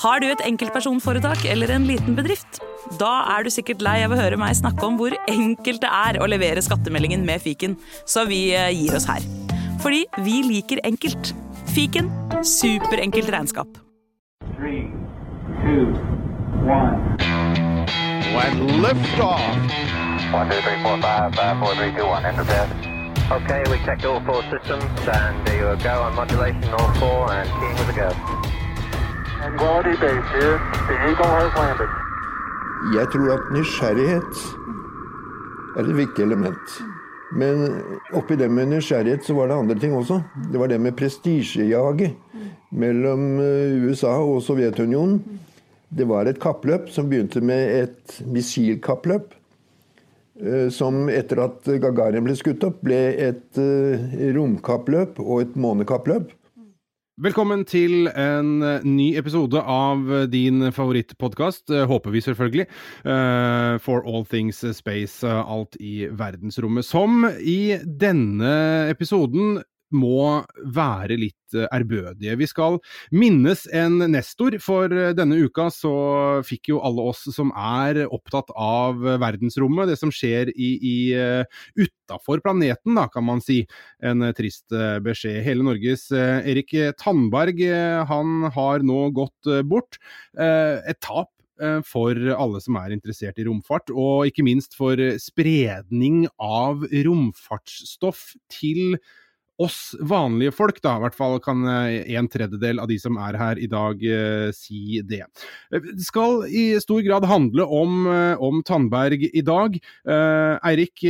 Har du et enkeltpersonforetak eller en liten bedrift? Da er du sikkert lei av å høre meg snakke om hvor enkelt det er å levere skattemeldingen med fiken, så vi eh, gir oss her. Fordi vi liker enkelt. Fiken superenkelt regnskap. Three, two, one. When liftoff. One, two, three, four, five, five, four, three, two, one. Enter bed. Okay, we checked all four systems, and there you go on modulation, all four, and keying with a go. Jeg tror at nysgjerrighet er et viktig element. Men oppi det med nysgjerrighet så var det andre ting også. Det var det med prestisjejaget mellom eh, USA og Sovjetunionen. Det var et kappløp som begynte med et missilkappløp. eh, Som etter at Gagarin ble skutt opp, ble et eh, romkappløp og et månekappløp. Velkommen til en eh, ny episode av din favorittpodkast, eh, håper vi selvfølgelig. eh, For all things space, eh, alt i verdensrommet. Som i denne episoden må være litt eh, ærbødige. Vi skal minnes en nestor. For eh, denne uka så fikk jo alle oss som er opptatt av eh, verdensrommet, det som skjer i, i uh, utafor planeten, da, kan man si, en eh, trist eh, beskjed. Hele Norges eh, Erik Tandberg, eh, han har nå gått eh, bort. Eh, Et tap eh, for alle som er interessert i romfart, og ikke minst for eh, spredning av romfartsstoff til oss vanlige folk, da. I hvert fall kan eh, en tredjedel av de som er her i dag eh, si det. Eh, Det skal i stor grad handle om, eh, om Tandberg i dag. Eh, Eirik,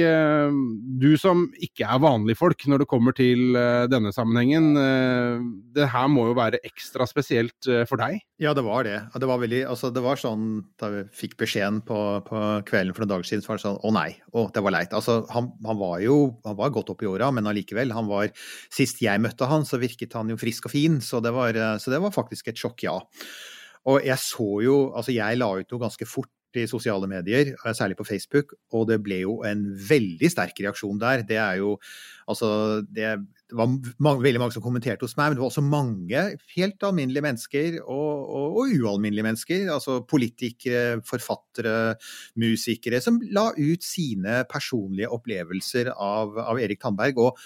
du som ikke er vanlige folk når det kommer til denne sammenhengen. Det her må jo være ekstra spesielt for deg? Ja, det var det. Det var, veldig, altså det var sånn da vi fikk beskjeden på, på kvelden for noen dager siden, så var det sånn å nei, å, det var leit. Altså, han, han var jo han var godt opp i åra, men allikevel. Han var, sist jeg møtte han, så virket han jo frisk og fin, så det var, så det var faktisk et sjokk, ja. Og jeg så jo Altså, jeg la ut noe ganske fort i sosiale medier, eh, særlig på Facebook, og det ble jo en veldig sterk reaksjon der. Det er jo Altså, det var mange, veldig mange som kommenterte hos meg, men det var også mange helt alminnelige mennesker og, og, og ualminnelige mennesker. Altså politikere, forfattere, musikere, som la ut sine personlige opplevelser av, av Erik Tandberg. og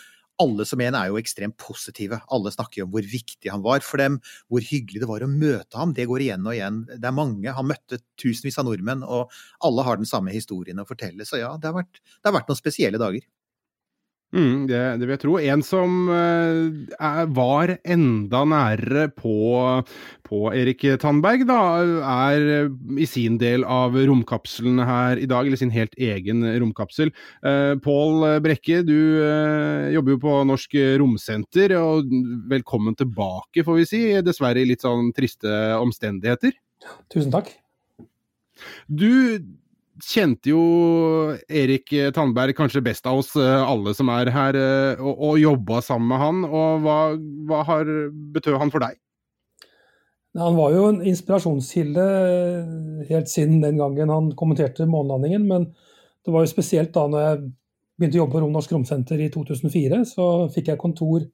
alle som en er jo ekstremt positive. Alle snakker om hvor viktig han var for dem, hvor hyggelig det var å møte ham. Det går igjen og igjen. Det er mange. Han møtte tusenvis av nordmenn, og alle har den samme historien å fortelle. Så ja, det har vært, det har vært noen spesielle dager. Mm, det, det vil jeg tro. En som eh, er, var enda nærere på, på Erik Tandberg, da, er i sin del av romkapselen her i dag, eller sin helt egen romkapsel. Uh, Pål Brekke, du uh, jobber jo på Norsk Romsenter, og velkommen tilbake, får vi si. Dessverre i litt sånn triste omstendigheter. Tusen takk. Du kjente jo Erik Tandberg kanskje best av oss eh, alle som er her, eh, og, og jobba sammen med han. og Hva, hva har betød han for deg? Han var jo en inspirasjonskilde helt siden den gangen han kommenterte månelandingen. Men det var jo spesielt da når jeg begynte å jobbe på Norsk Romsenter i 2004. Så fikk jeg kontor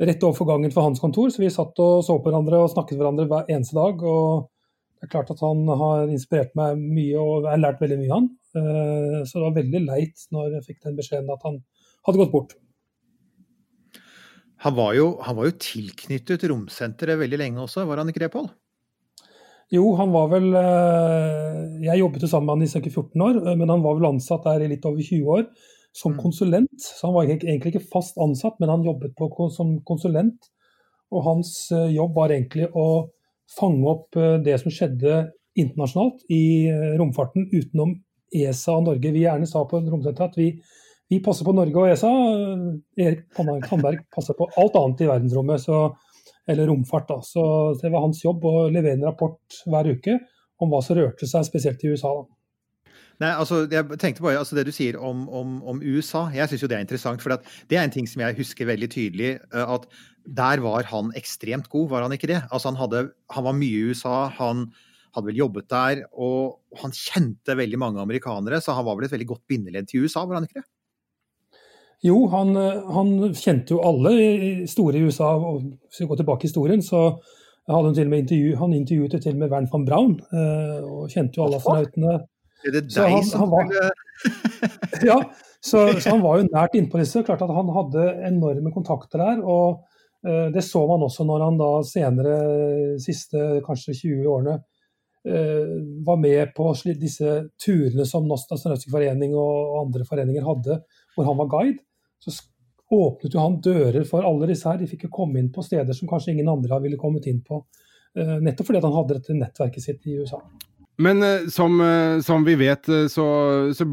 rett overfor gangen for hans kontor, så vi satt og så på hverandre og snakket hverandre hver eneste dag. og det er klart at han har inspirert meg mye, og jeg har lært veldig mye av han. Eh, Så det var veldig leit når jeg fikk den beskjeden at han hadde gått bort. Han var, jo, han var jo tilknyttet Romsenteret veldig lenge også, var han ikke det, Pål? Jo, han var vel eh, Jeg jobbet jo sammen med han i ca. 14 år, eh, men han var vel ansatt der i litt over 20 år som Mm. konsulent. Så han var egentlig ikke fast ansatt, men han jobbet på, som konsulent. Og hans jobb var egentlig å fange opp eh, det som skjedde internasjonalt i eh, romfarten utenom ESA og Norge. Vi gjerne sa på Romsenteret at vi, vi passer på Norge og ESA. eh, Erik Tandberg passer på alt annet i verdensrommet. Så, eller romfart. Da. Så det var hans jobb å levere en rapport hver uke om hva som rørte seg, spesielt i USA. Da. Nei, altså, jeg tenkte bare, altså Det du sier om, om, om USA, jeg syns jo det er interessant. For det er en ting som jeg husker veldig tydelig. eh, At der var han ekstremt god, var han ikke det? Altså Han, hadde, han var mye i USA. Han hadde vel jobbet der, og han kjente veldig mange amerikanere, så han var vel et veldig godt bindeledd til USA, var han ikke det? Jo, han, eh, han kjente jo alle store i USA. og Hvis vi går tilbake i historien, så hadde han til og med intervju, han intervjuet til og med Wern van Braun, eh, og kjente jo alle astronautene. Er det Så deg han- som han var- Ja, så, så han var jo nært innpå disse. Klart at han hadde enorme kontakter der. og uh, Det så man også når han da senere, siste kanskje 20 årene, uh, var med på disse turene som Norsk Strømsøk Forening og andre foreninger hadde, hvor han var guide. Så åpnet jo han dører for alle disse her. De fikk jo komme inn på steder som kanskje ingen andre ville kommet inn på. eh, Nettopp fordi han hadde dette nettverket sitt i USA. Men eh, som, eh, som vi vet, eh, så, så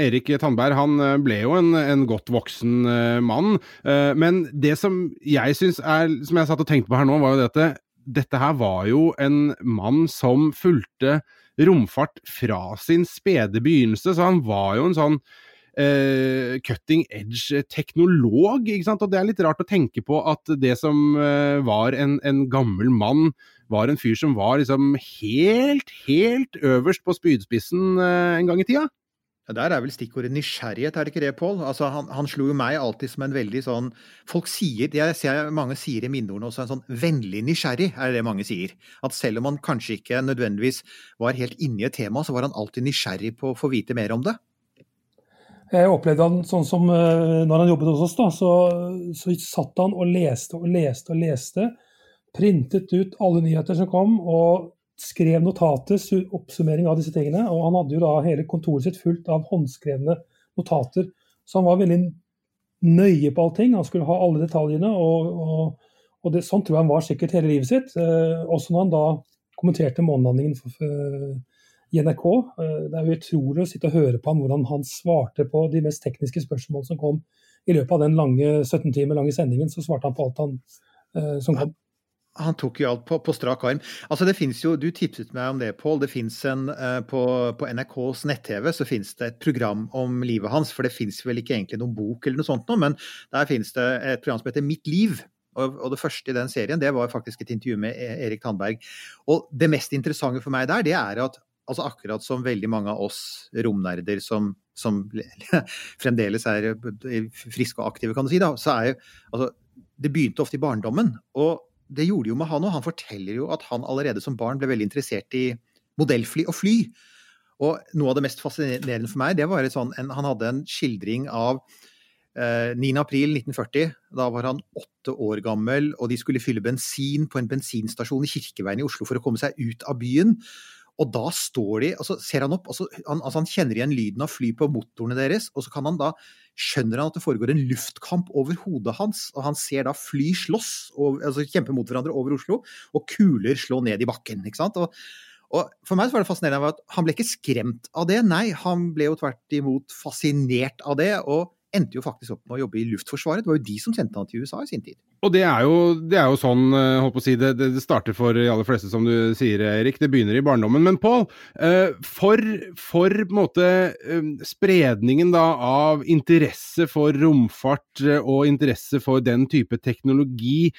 Erik Tandberg han ble jo en, en godt voksen mann. Men det som jeg syns er Som jeg satt og tenkte på her nå, var jo dette Dette her var jo en mann som fulgte romfart fra sin spede begynnelse, så han var jo en sånn Uh, cutting edge teknolog, ikke sant. Og det er litt rart å tenke på at det som uh, var en, en gammel mann, var en fyr som var liksom helt, helt øverst på spydspissen eh, en gang i tida. Ja, Der er vel stikkordet nysgjerrighet, er det ikke det, Pål? Altså, han, han slo jo meg alltid som en veldig sånn Folk sier, jeg ser mange sier i minneordene også, en sånn vennlig nysgjerrig, er det det mange sier. At selv om han kanskje ikke nødvendigvis var helt inne i et tema, så var han alltid nysgjerrig på å få vite mer om det. Jeg opplevde han sånn som eh, når han jobbet hos oss, da, så, så satt han og leste og leste og leste. Printet ut alle nyheter som kom, og skrev notater, oppsummering av disse tingene. Og han hadde jo da hele kontoret sitt fullt av håndskrevne notater. Så han var veldig nøye på allting. Han skulle ha alle detaljene. Og, og, og det, sånn tror jeg han var sikkert hele livet sitt. Eh, også når han da kommenterte for, i NRK. Eh, Det er jo utrolig å sitte og høre på han hvordan han svarte på de mest tekniske spørsmål som kom i løpet av den lange 17 timer lange sendingen. Så svarte han på alt han eh, som kom. Han tok jo alt på, på strak arm. Altså det finnes jo, Du tipset meg om det, Pål. Det finnes en, eh, på, på NRKs nett-TV så finnes det et program om livet hans. For det finnes vel ikke egentlig noen bok eller noe sånt, nå, men der finnes det et program som heter Mitt liv. Og, og det første i den serien det var faktisk et intervju med E- Erik Tandberg. Og det mest interessante for meg der, det er at altså akkurat som veldig mange av oss romnerder som, som fremdeles er friske og aktive, kan du si, da, så er jo altså, Det begynte ofte i barndommen. og det gjorde jo med han òg. Han forteller jo at han allerede som barn ble veldig interessert i modellfly og fly. Og noe av det mest fascinerende for meg, det var sånn, en, han hadde en skildring av eh, 9.4.1940. Da var han åtte år gammel, og de skulle fylle bensin på en bensinstasjon i Kirkeveien i Oslo for å komme seg ut av byen. Og da står de, og så ser han opp, og så, han, altså han kjenner igjen lyden av fly på motorene deres, og så kan han da, skjønner han at det foregår en luftkamp over hodet hans, og han ser da fly slåss, og, altså kjempe mot hverandre over Oslo, og kuler slå ned i bakken. ikke sant? Og, og For meg så var det fascinerende at han ble ikke skremt av det, nei, han ble jo tvert imot fascinert av det, og endte jo faktisk opp med å jobbe i Luftforsvaret. Det var jo de som sendte han til USA i sin tid. Og det er jo, det er jo sånn, eh, holdt på å si, det, det starter for de aller fleste, som du sier, Erik. Det begynner i barndommen. Men Pål, eh, for, for på en måte eh, spredningen da av interesse for romfart og interesse for den type teknologi,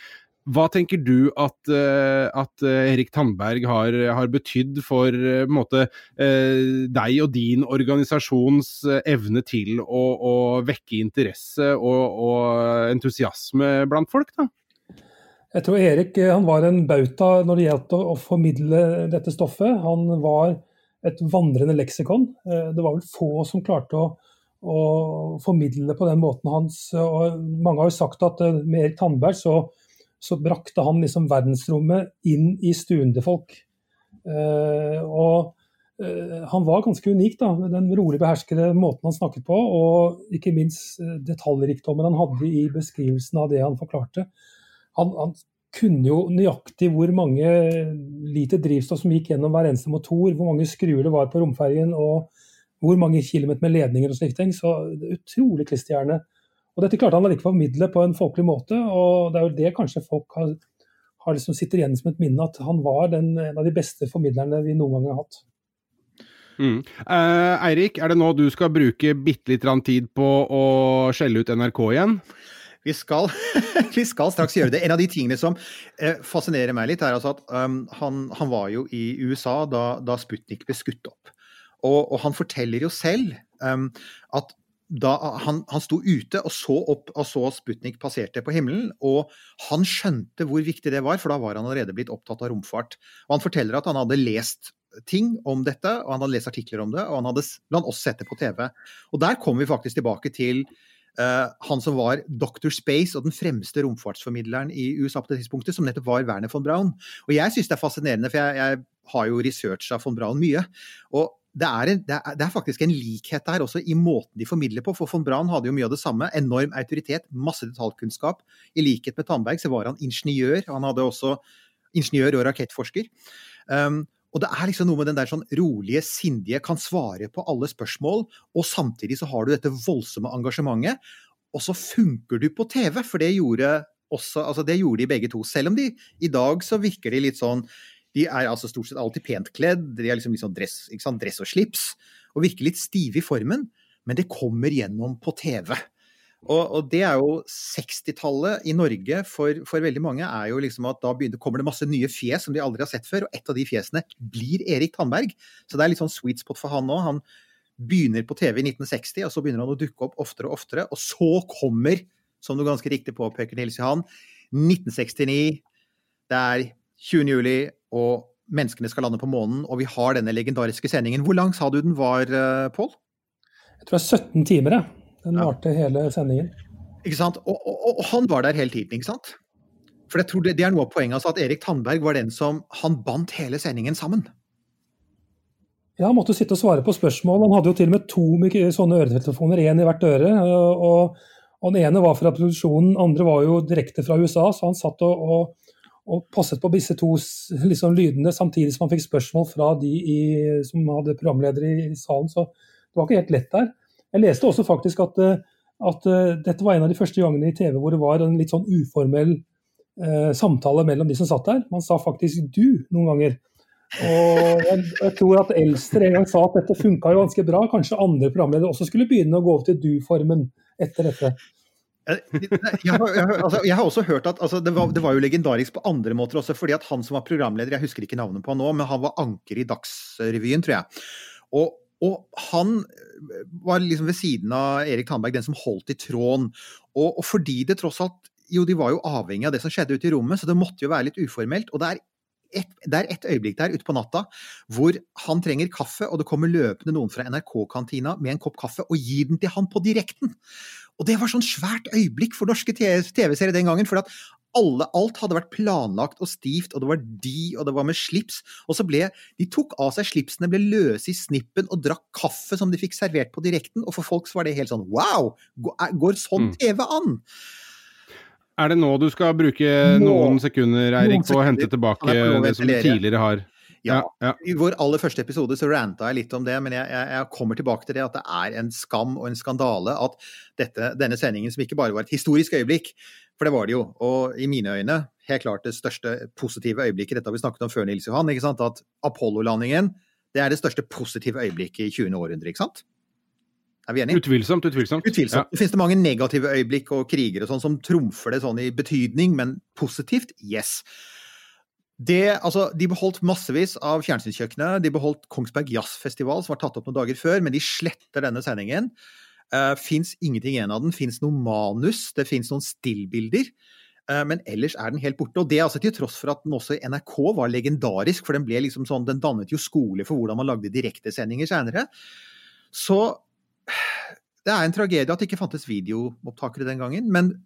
hva tenker du at, eh, at eh, Erik Tandberg har, har betydd for eh, måte, deg og din organisasjons evne til å, å vekke interesse og, og entusiasme blant folk? da? Jeg tror Erik var en bauta når det gjaldt å, å formidle dette stoffet. Han var et vandrende leksikon. Det var vel få som klarte å, å formidle på den måten hans. Og mange har jo sagt at med Erik Tandberg så, så brakte han liksom verdensrommet inn i stuen til folk. Eh, og eh, han var ganske unik, da, den rolig beherskede måten han snakket på, og ikke minst eh, detaljrikdommen han hadde i beskrivelsen av det han forklarte. Han, han kunne jo nøyaktig hvor mange liter drivstoff som gikk gjennom hver eneste motor, hvor mange skruer det var på romferjen, og hvor mange kilometer med ledninger og slike ting. Så utrolig klisterhjerne. Og dette klarte han å formidle på en folkelig måte, og det er jo det kanskje folk har, har liksom sitter igjen som et minne, at han var den, en av de beste formidlerne vi noen gang har hatt. Mm. Eh, Eirik, er det nå du skal bruke bitte litt tid på å skjelle ut NRK igjen? Vi skal, vi skal straks gjøre det. En av de tingene som eh, fascinerer meg litt, er altså at um, han, han, var jo i USA da, da Sputnik ble skutt opp. Og, og han forteller jo selv um, at da han, han sto ute og så opp og så Sputnik passerte på himmelen, og han skjønte hvor viktig det var, for da var han allerede blitt opptatt av romfart. Og han forteller at han hadde lest ting om dette, og han hadde lest artikler om det, og han hadde blant oss sett det på TV. Og der kommer vi faktisk tilbake til uh, han som var Dr. Space og den fremste romfartsformidleren i USA på det tidspunktet, som nettopp var Werner von Braun. Og jeg syns det er fascinerende, for jeg, jeg har jo researcha von Braun mye. og det er, en, det, er, det er, faktisk en likhet der også i måten de formidler på. For von Braun hadde jo mye av det samme. Enorm autoritet, masse detaljkunnskap. I likhet med Tandberg så var han ingeniør. Han hadde også ingeniør og rakettforsker. Um, og det er liksom noe med den der sånn rolige, sindige, kan svare på alle spørsmål, og samtidig så har du dette voldsomme engasjementet. Og så funker du på TV, for det gjorde også, altså det gjorde de begge to. Selv om de i dag så virker de litt sånn De er altså stort sett alltid pent kledd, de er liksom, liksom dress, dress og slips, og virker litt stive i formen, men det kommer gjennom på TV. Og, og, det er jo 60-tallet i Norge for, for, veldig mange er jo liksom at da begynner, kommer det masse nye fjes som de aldri har sett før, og et av de fjesene blir Erik Tandberg. Så det er litt sånn sweet spot for han nå. Han begynner på TV i 1960, og så begynner han å dukke opp oftere og oftere. Og så kommer, som du ganske riktig påpeker, Nils Johan, 1969. Det er 20. juli, og menneskene skal lande på månen, og vi har denne legendariske sendingen. Hvor lang sa du den var, eh, Pål? Jeg tror det er 17 timer, jeg. Den varte ja. hele sendingen. Ikke sant? Og, og, og, han var der hele tiden, ikke sant? For jeg tror det, det er noe av poenget, altså at Erik Tandberg var den som Han bandt hele sendingen sammen. Ja, han måtte sitte og svare på spørsmål. Han hadde jo til og med to sånne øretelefoner, én i hvert øre. Og, og, den ene var fra produksjonen, den andre var jo direkte fra USA, så han satt og, og, og passet på disse to liksom, lydene samtidig som han fikk spørsmål fra de i, som hadde programledere i, i salen. Så det var ikke helt lett der. Jeg leste også faktisk at, eh, at uh, dette var en av de første gangene i TV hvor det var en litt sånn uformell eh, samtale mellom de som satt der. Man sa faktisk 'du' noen ganger. Og jeg, jeg tror at Elster en gang sa at dette funka jo ganske bra. Kanskje andre programledere også skulle begynne å gå over til du-formen etter dette. Jeg har, jeg, altså, jeg har, også hørt at altså, det, var, det, var, jo legendarisk på andre måter også, fordi at han som var programleder, jeg husker ikke navnet på han nå, men han var anker i Dagsrevyen, tror jeg. Og og han eh, var liksom ved siden av Erik Tandberg den som holdt i tråden. Og, og, fordi det tross alt Jo, de var jo avhengig av det som skjedde ute i rommet, så det måtte jo være litt uformelt. Og det er et, det er et øyeblikk der ute på natta hvor han trenger kaffe, og det kommer løpende noen fra NRK-kantina med en kopp kaffe og gir den til han på direkten. Og det var sånn svært øyeblikk for norske TV-serier den gangen. For at alle, alt hadde vært planlagt og stivt, og det var de, og det var med slips. Og så ble De tok av seg slipsene, ble løse i snippen og drakk kaffe som de fikk servert på direkten. Og for folk så var det helt sånn wow! Går sånn mm. TV an? Er det nå du skal bruke nå, noen sekunder, Eirik, på å hente tilbake det som du tidligere har ja, ja, I vår aller første episode så ranta jeg litt om det, men jeg, jeg, jeg, kommer tilbake til det at det er en skam og en skandale at dette, denne sendingen, som ikke bare var et historisk øyeblikk, for det var det jo. Og i mine øyne helt klart det største positive øyeblikket. Dette har vi snakket om før, Nils Johan. ikke sant? At Apollo-landingen det er det største positive øyeblikket i 20. århundre, ikke sant? Er vi enige? Utvilsomt. Utvilsomt. utvilsomt. Ja. Finnes det mange negative øyeblikk og kriger og sånn som trumfer det sånn i betydning, men positivt? Yes. Det, altså, de beholdt massevis av fjernsynskjøkkenet. De beholdt Kongsberg Jazzfestival, som var tatt opp noen dager før, men de sletter denne sendingen. Uh, fins ingenting igjen av den. Fins noe manus, det fins noen stillbilder. Uh, men ellers er den helt borte. Og det altså til tross for at den også i NRK var legendarisk, for den ble liksom sånn, den dannet jo skole for hvordan man lagde direktesendinger seinere. Så det er en tragedie at det ikke fantes videoopptakere den gangen. Men eh,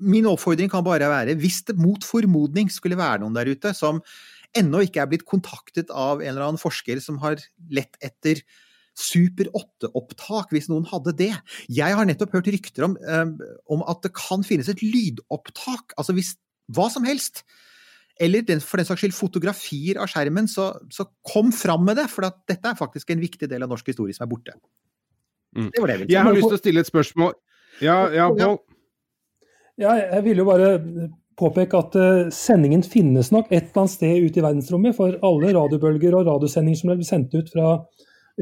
min oppfordring kan bare være, hvis det mot formodning skulle være noen der ute som ennå ikke er blitt kontaktet av en eller annen forsker som har lett etter Super 8-opptak, hvis noen hadde det. Jeg har nettopp hørt rykter om, um, om at det kan finnes et lydopptak. Altså hvis hva som helst. Eller for den saks skyld fotografier av skjermen, så, så kom fram med det. For dette er faktisk en viktig del av norsk historie som er borte. Mm. Det var det jeg. Jeg har lyst til å stille et spørsmål. Ja, ja Pål? Ja, jeg vil jo bare påpeke at uh, sendingen finnes nok et eller annet sted ute i verdensrommet. For alle radiobølger og radiosendinger som blir sendt ut fra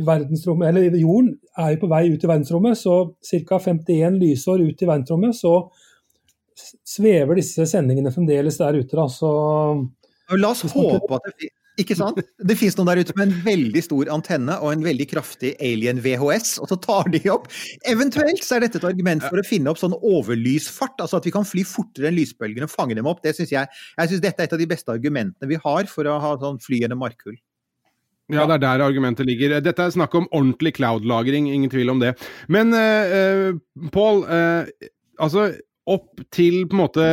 verdensrommet, eller jorden er jo på vei ut i verdensrommet, så ca. 51 lysår ut i verdensrommet så svever disse sendingene fremdeles der ute. Da, så La oss håpe at det Ikke sant? Det fins noen der ute med en veldig stor antenne og en veldig kraftig alien VHS, og så tar de opp. Eventuelt så er dette et argument for å finne opp sånn overlysfart, altså at vi kan fly fortere enn lysbølgene og fange dem opp. Det synes jeg, jeg synes dette er et av de beste argumentene vi har for å ha sånn fly gjennom markhull. Ja, det er der argumentet ligger. Dette er snakk om ordentlig cloud-lagring, ingen tvil om det. Men uh, Pål, uh, altså opp til på en måte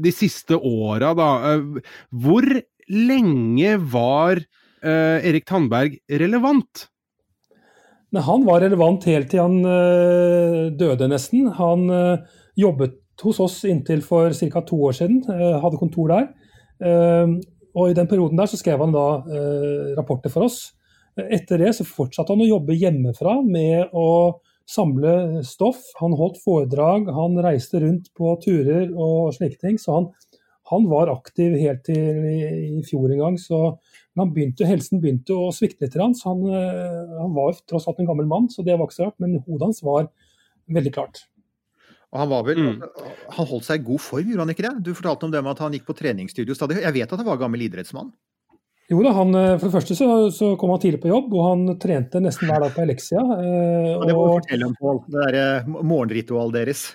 de siste åra, da. Uh, hvor lenge var Erik Tandberg relevant? Men han var relevant helt til han døde, nesten. Han jobbet hos oss inntil for ca. to år siden, hadde kontor der. Og I den perioden der så skrev han da rapporter for oss. Etter det så fortsatte han å jobbe hjemmefra med å samle stoff. Han holdt foredrag, han reiste rundt på turer og slike ting. Så han, han var aktiv helt til i, i fjor en gang. Så han begynte, helsen begynte å svikte litt. Så han, eh, han var tross alt en gammel mann, så det var ikke så rart. Men hodet hans var veldig klart. Og han, var vel, mm. han holdt seg i god form, gjorde han ikke det? Du fortalte om det med at han gikk på treningsstudio stadig. Jeg vet at han var gammel idrettsmann? Jo da, han, eh, for det første så, så, kom han tidlig på jobb, og han trente nesten hver dag på eleksia. Eh, ja, det må du fortelle om, Pål. Det derre morgenritualet deres.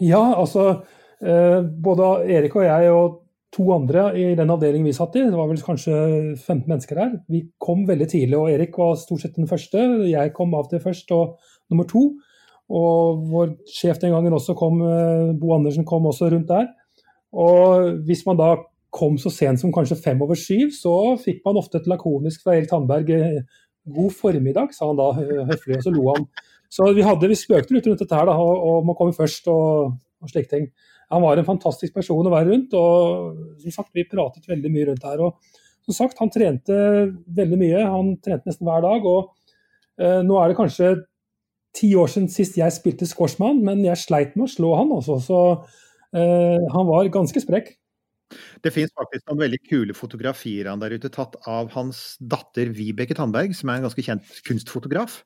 Ja, altså eh, Både Erik og jeg og to andre i den avdelingen vi satt i, det var vel kanskje 15 mennesker der, vi kom veldig tidlig. og Erik var stort sett den første. Jeg kom av til først og nummer to. Og vår sjef den gangen også kom, eh, Bo Andersen kom også rundt der. Og hvis man da kom så sent som kanskje fem over syv, så fikk man ofte et lakonisk fra Erik Tandberg eh, 'god formiddag', sa han da høflig, og så lo han. Så vi, hadde, vi spøkte litt rundt dette her, da, om å komme først og, og slike ting. Han var en fantastisk person å være rundt, og som sagt, vi pratet veldig mye rundt her. og som sagt, Han trente veldig mye, han trente nesten hver dag. og eh, Nå er det kanskje ti år siden sist jeg spilte squashman, men jeg sleit med å slå han også. Så eh, han var ganske sprekk. Det finnes faktisk noen veldig kule fotografier han der ute, tatt av hans datter Vibeke Tandberg, som er en ganske kjent kunstfotograf.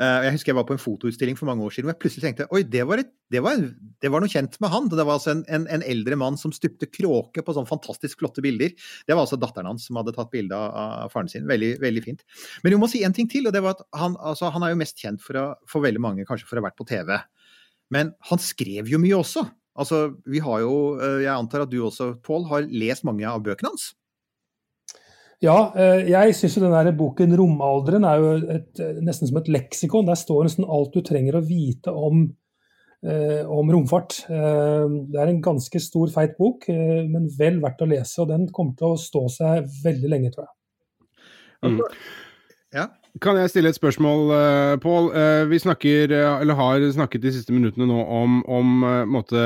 Eh, jeg husker jeg var på en fotoutstilling for mange år siden hvor jeg plutselig tenkte oi, det var, et, det var, det var noe kjent med han. Det var altså en, en, en, eldre mann som stupte kråke på sånne fantastisk flotte bilder. Det var altså datteren hans som hadde tatt bilde av faren sin. Veldig, veldig fint. Men vi må si en ting til, og det var at han, altså, han er jo mest kjent for, å, for veldig mange kanskje for å ha vært på TV. Men han skrev jo mye også. Altså, vi har jo, eh, Jeg antar at du også, Pål, har lest mange av bøkene hans? Ja, eh, jeg syns jo den der boken 'Romalderen' er jo et, nesten som et leksikon. Der står nesten alt du trenger å vite om, eh, om romfart. Eh, det er en ganske stor, feit bok, eh, men vel verdt å lese. Og den kommer til å stå seg veldig lenge, tror jeg. Mm. Ja. Kan jeg stille et spørsmål, uh, Pål? Uh, vi snakker, uh, eller har snakket de siste minuttene nå om, om måte,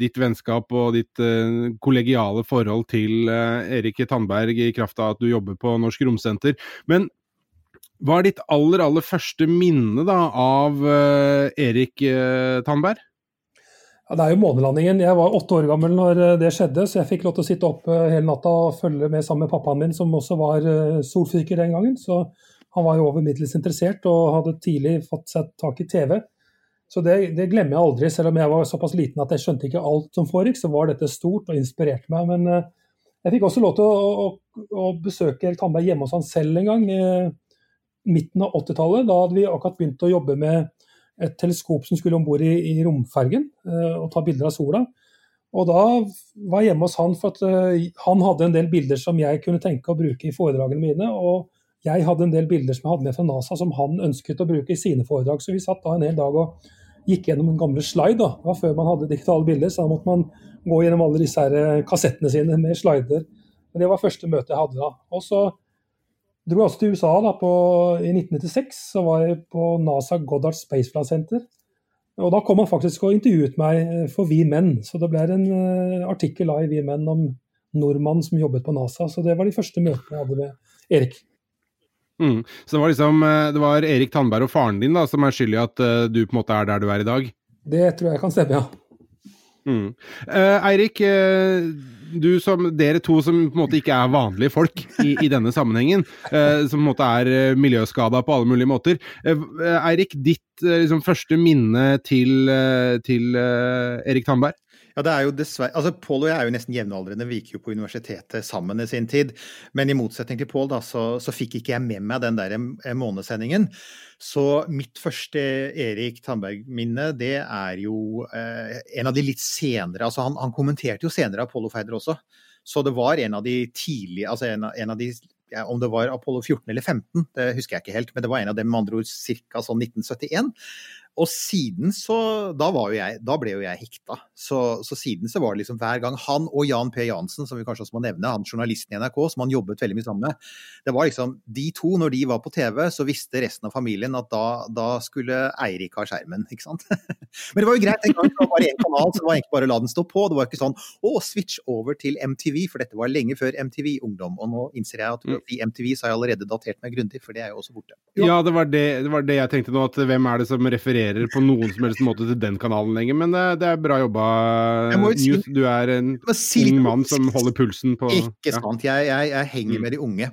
ditt vennskap og ditt kollegiale forhold til Erik Tandberg i kraft av at du jobber på Norsk Romsenter. Men hva er ditt aller, aller første minne da, av Erik Tandberg? Ja, det er jo månelandingen. Jeg var åtte år gammel når det skjedde, så jeg fikk lov til å sitte oppe hele natta og følge med sammen med pappaen min, som også var solfyker den gangen. Så han var jo over middels interessert og hadde tidlig fått seg tak i TV. Så det, det, glemmer jeg aldri. Selv om jeg var såpass liten at jeg skjønte ikke alt som foregikk, så var dette stort og inspirerte meg. Men jeg fikk også lov til å, å, å besøke Erik Tandberg hjemme hos han selv en gang. Uh, midten av 80-tallet. Da hadde vi akkurat begynt å jobbe med et teleskop som skulle om bord i, i, romfergen uh, og ta bilder av sola. Og da var jeg hjemme hos han for at uh, han hadde en del bilder som jeg kunne tenke å bruke i foredragene mine. og jeg hadde en del bilder som jeg hadde med fra NASA som han ønsket å bruke i sine foredrag. Så vi satt da en hel dag og gikk gjennom en gamle slide. Da. Det var før man hadde digitale bilder, så da måtte man gå gjennom alle disse her eh, kassettene sine med slider. Men det var første møte jeg hadde da. Og så dro jeg også til USA da, på, i 1996. Så var jeg på NASA Goddard Space Flight Center. Og da kom han faktisk og intervjuet meg eh, for Vi Menn. Så det ble en uh, artikkel da i Vi Menn om nordmannen som jobbet på NASA. Så det var de første møtene jeg hadde med Erik. Mm. Så det var liksom eh, det var Erik Tandberg og faren din da, som er skyld i at uh, du på en måte er der du er i dag? Det tror jeg kan stemme, ja. Mm. Uh, Eirik, uh, du som, dere to som på en måte ikke er vanlige folk i, i denne sammenhengen, som på en måte er miljøskada på alle mulige måter. Eirik, ditt liksom, første minne til, til Erik Tandberg? Ja, det er jo dessverre, altså Pål og jeg er jo nesten jevnaldrende, vi gikk jo på universitetet sammen i sin tid. Men i motsetning til Pål, da, så, så, fikk ikke jeg med meg den der månesendingen. Så mitt første Erik Tandberg-minne, det er jo eh, en av de litt senere altså han, han kommenterte jo senere Apollo-ferder også. Så det var en av de tidlige altså en, en av de ja, om det var Apollo 14 eller 15, det husker jeg ikke helt, men det var en av dem med andre ord ca. sånn 1971. Og siden så Da, var jo jeg, da ble jo jeg hekta. Så, så, siden så var det liksom hver gang han og Jan P. Jansen, som vi kanskje også må nevne, han journalisten i NRK som han jobbet veldig mye sammen med, det var liksom de to, når de var på TV, så visste resten av familien at da, da skulle Eirik ha skjermen, ikke sant. Men det var jo greit, en gang det var bare én kanal, så det var egentlig bare å la den stå på. Det var ikke sånn å, switch over til MTV, for dette var lenge før MTV Ungdom. Og nå innser jeg at i MTV så har jeg allerede datert meg grundig, for det er jo også borte. Ja, det var det, det var det jeg tenkte nå, at hvem er det som refererer refererer på noen som helst måte til den kanalen lenger, men det, det er bra jobba, News. Du er en ung mann som holder pulsen på Ikke sant. Ja. Jeg, jeg, jeg, henger mm. med de unge.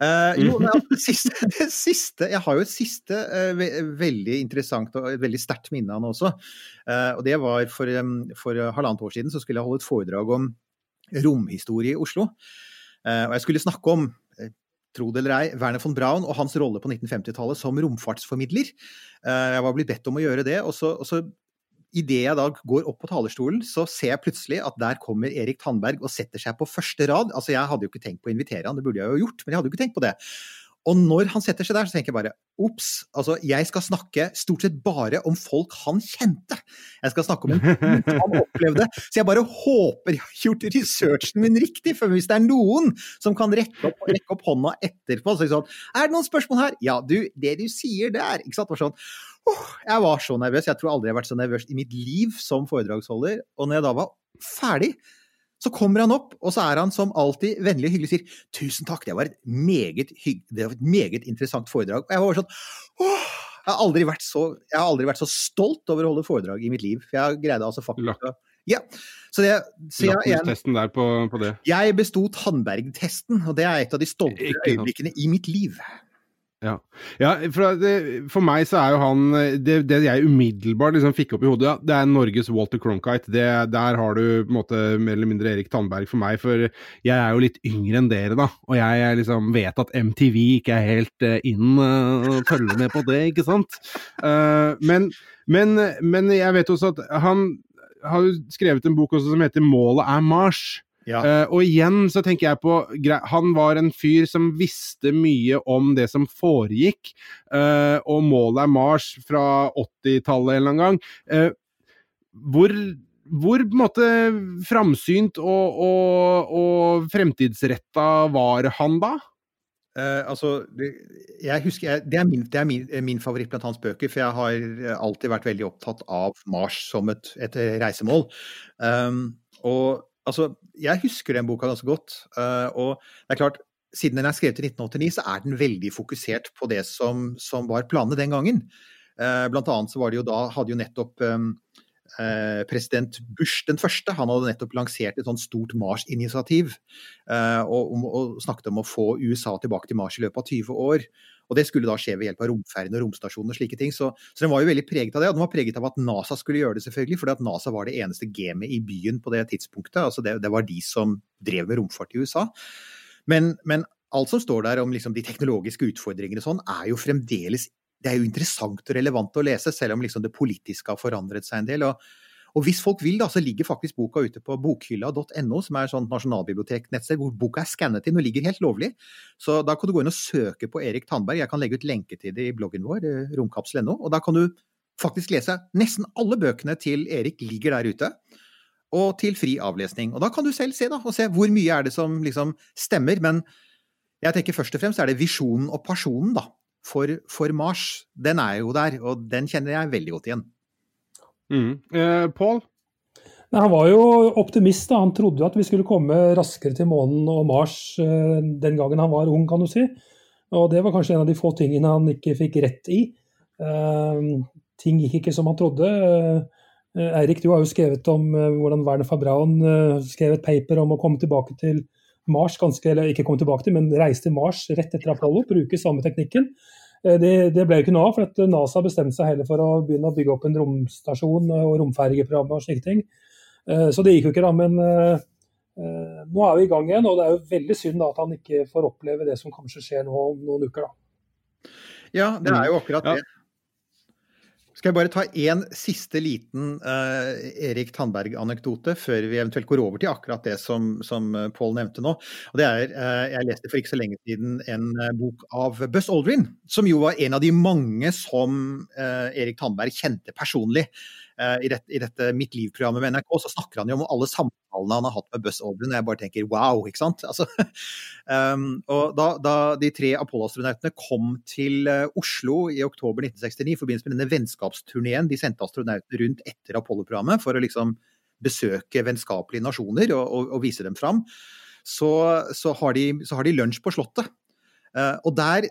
Uh, jo, det siste, det siste, Jeg har jo et siste uh, veldig interessant og veldig sterkt minne av nå også. Uh, og det var for, um, for halvannet år siden så skulle jeg holde et foredrag om romhistorie i Oslo. og jeg skulle snakke om tro det eller ei, Werner von Braun og hans rolle på 1950-tallet som romfartsformidler. Eh, jeg var blitt bedt om å gjøre det. og så, og så Idet jeg da går opp på talerstolen, så ser jeg plutselig at der kommer Erik Tandberg og setter seg på første rad. Altså, Jeg hadde jo ikke tenkt på å invitere han, det burde jeg jo gjort, men jeg hadde jo ikke tenkt på det. Og når han setter seg der, så tenker jeg bare ops, altså jeg skal snakke stort sett bare om folk han kjente. Jeg skal snakke om en han opplevde. Så jeg bare håper jeg har gjort researchen min riktig, for hvis det er noen som kan rekke opp, rekke opp hånda etterpå så er det sånn Er det noen spørsmål her? Ja, du, det du sier der Ikke sant? Var sånn, oh, jeg var så nervøs. Jeg tror aldri jeg har vært så nervøs i mitt liv som foredragsholder. Og når jeg da var ferdig, så kommer han opp, og så er han som alltid vennlig og hyggelig sier 'tusen takk, det var et meget, det var et meget interessant foredrag'. Og jeg var sånn åh, jeg har, aldri vært så, jeg har aldri vært så stolt over å holde foredrag i mitt liv. For jeg greide altså faktisk å ja. Så det, så jeg, testen der på, på det? Jeg besto Tandberg-testen, og det er et av de stolte øyeblikkene i mitt liv. Ja, ja for, det, for, meg så er jo han Det, det jeg umiddelbart liksom fikk opp i hodet, ja, det er Norges Walter Cronkite. Det, der har du på en måte mer eller mindre Erik Tandberg for meg, for jeg er jo litt yngre enn dere, da. Og jeg liksom vet at MTV ikke er helt uh, inn uh, og følger med på det, ikke sant? Uh, men, men, men jeg vet også at han har jo skrevet en bok også som heter 'Målet er Mars'. Ja. Uh, og igjen så tenker jeg på Han var en fyr som visste mye om det som foregikk, uh, og målet er Mars fra 80-tallet en eller annen gang. Uh, hvor hvor på en måte framsynt og, og, og fremtidsretta var han da? Uh, altså, jeg husker, jeg, det er, min, det er min, min, favoritt blant hans bøker, for jeg har alltid vært veldig opptatt av Mars som et, et reisemål. Um, og altså, jeg husker den boka ganske godt. Uh, og det er klart, siden den er skrevet i 1989, så er den veldig fokusert på det som, som var planene den gangen. Uh, blant annet så var det jo da, hadde jo nettopp uh, president Bush den første, han hadde nettopp lansert et sånt stort Mars-initiativ. Og, og, snakket om å få USA tilbake til Mars i løpet av 20 år. Og det skulle da skje ved hjelp av romferden og romstasjonen og slike ting. Så, så, den var jo veldig preget av det. Og den var preget av at NASA skulle gjøre det, selvfølgelig. Fordi at NASA var det eneste gamet i byen på det tidspunktet. Altså det, det var de som drev med romfart i USA. Men, men alt som står der om liksom de teknologiske utfordringene og sånn, er jo fremdeles det er jo interessant og relevant å lese, selv om liksom det politiske har forandret seg en del. og og hvis folk vil, da, så ligger faktisk boka ute på bokhylla.no, som er et sånt nasjonalbiblioteknettsted hvor boka er skannet inn og ligger helt lovlig. Så da kan du gå inn og søke på Erik Tandberg. Jeg kan legge ut lenke til det i bloggen vår, eh, romkapsel.no. Og da kan du faktisk lese nesten alle bøkene til Erik ligger der ute. Og til fri avlesning. Og da kan du selv se, da, og se hvor mye er det som liksom stemmer. Men jeg tenker først og fremst er det visjonen og personen, da. For, for Mars. Den er jo der, og den kjenner jeg veldig godt igjen. Mm. Eh, Pål? Han var jo optimist. da. Han trodde jo at vi skulle komme raskere til månen og Mars eh, den gangen han var ung, kan du si. Og det var kanskje en av de få tingene han ikke fikk rett i. Eh, ting gikk ikke som han trodde. Eh, Eirik, du har jo skrevet om eh, hvordan Werner von Braun eh, skrev et paper om å komme tilbake til Mars, ganske, eller ikke kom tilbake til, men reiste til Mars rett etter Apollo, bruke samme teknikken. Eh, det, det, ble jo ikke noe av, for at NASA bestemte seg heller for å begynne å bygge opp en romstasjon og romfergeprogram og slike ting. Eh, Så det gikk jo ikke, da. Men eh, eh, nå er vi i gang igjen, og det er jo veldig synd da at han ikke får oppleve det som kanskje skjer nå om noen uker. da. Ja, det er jo akkurat Ja. Skal jeg bare ta én siste liten uh, Erik Tandberg-anekdote før vi eventuelt går over til akkurat det som, som eh, Pål nevnte nå. Og det er, uh, Jeg leste for ikke så lenge siden en uh, bok av Buss Aldrin, som jo var en av de mange som Erik Tandberg kjente personlig. Eh, I dette, I dette Mitt liv-programmet med NRK så snakker han jo om alle samtalene han har hatt med Buzz Aldrin. Og jeg bare tenker wow, ikke sant. Altså, um, og da, da de tre Apollo-astronautene kom til eh, Oslo i oktober 1969 i forbindelse med denne vennskapsturneen de sendte astronautene rundt etter Apollo-programmet for å liksom besøke vennskapelige nasjoner og, og, og vise dem fram, så, så, har de, de lunsj på Slottet. Uh, og der,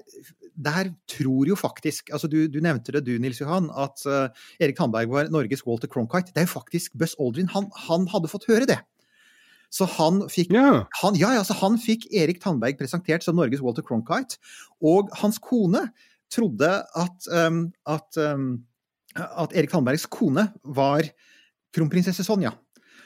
der tror jo faktisk altså du, du nevnte det du, Nils Johan, at uh, Erik Tandberg var Norges Walter Cronkite. Det er jo faktisk Buzz Aldrin. Han, han hadde fått høre det. Så han fikk yeah. han, ja, ja, så han fikk Erik Tandberg presentert som Norges Walter Cronkite, og hans kone trodde at, um, at, um, at Erik Tandbergs kone var kronprinsesse Sonja.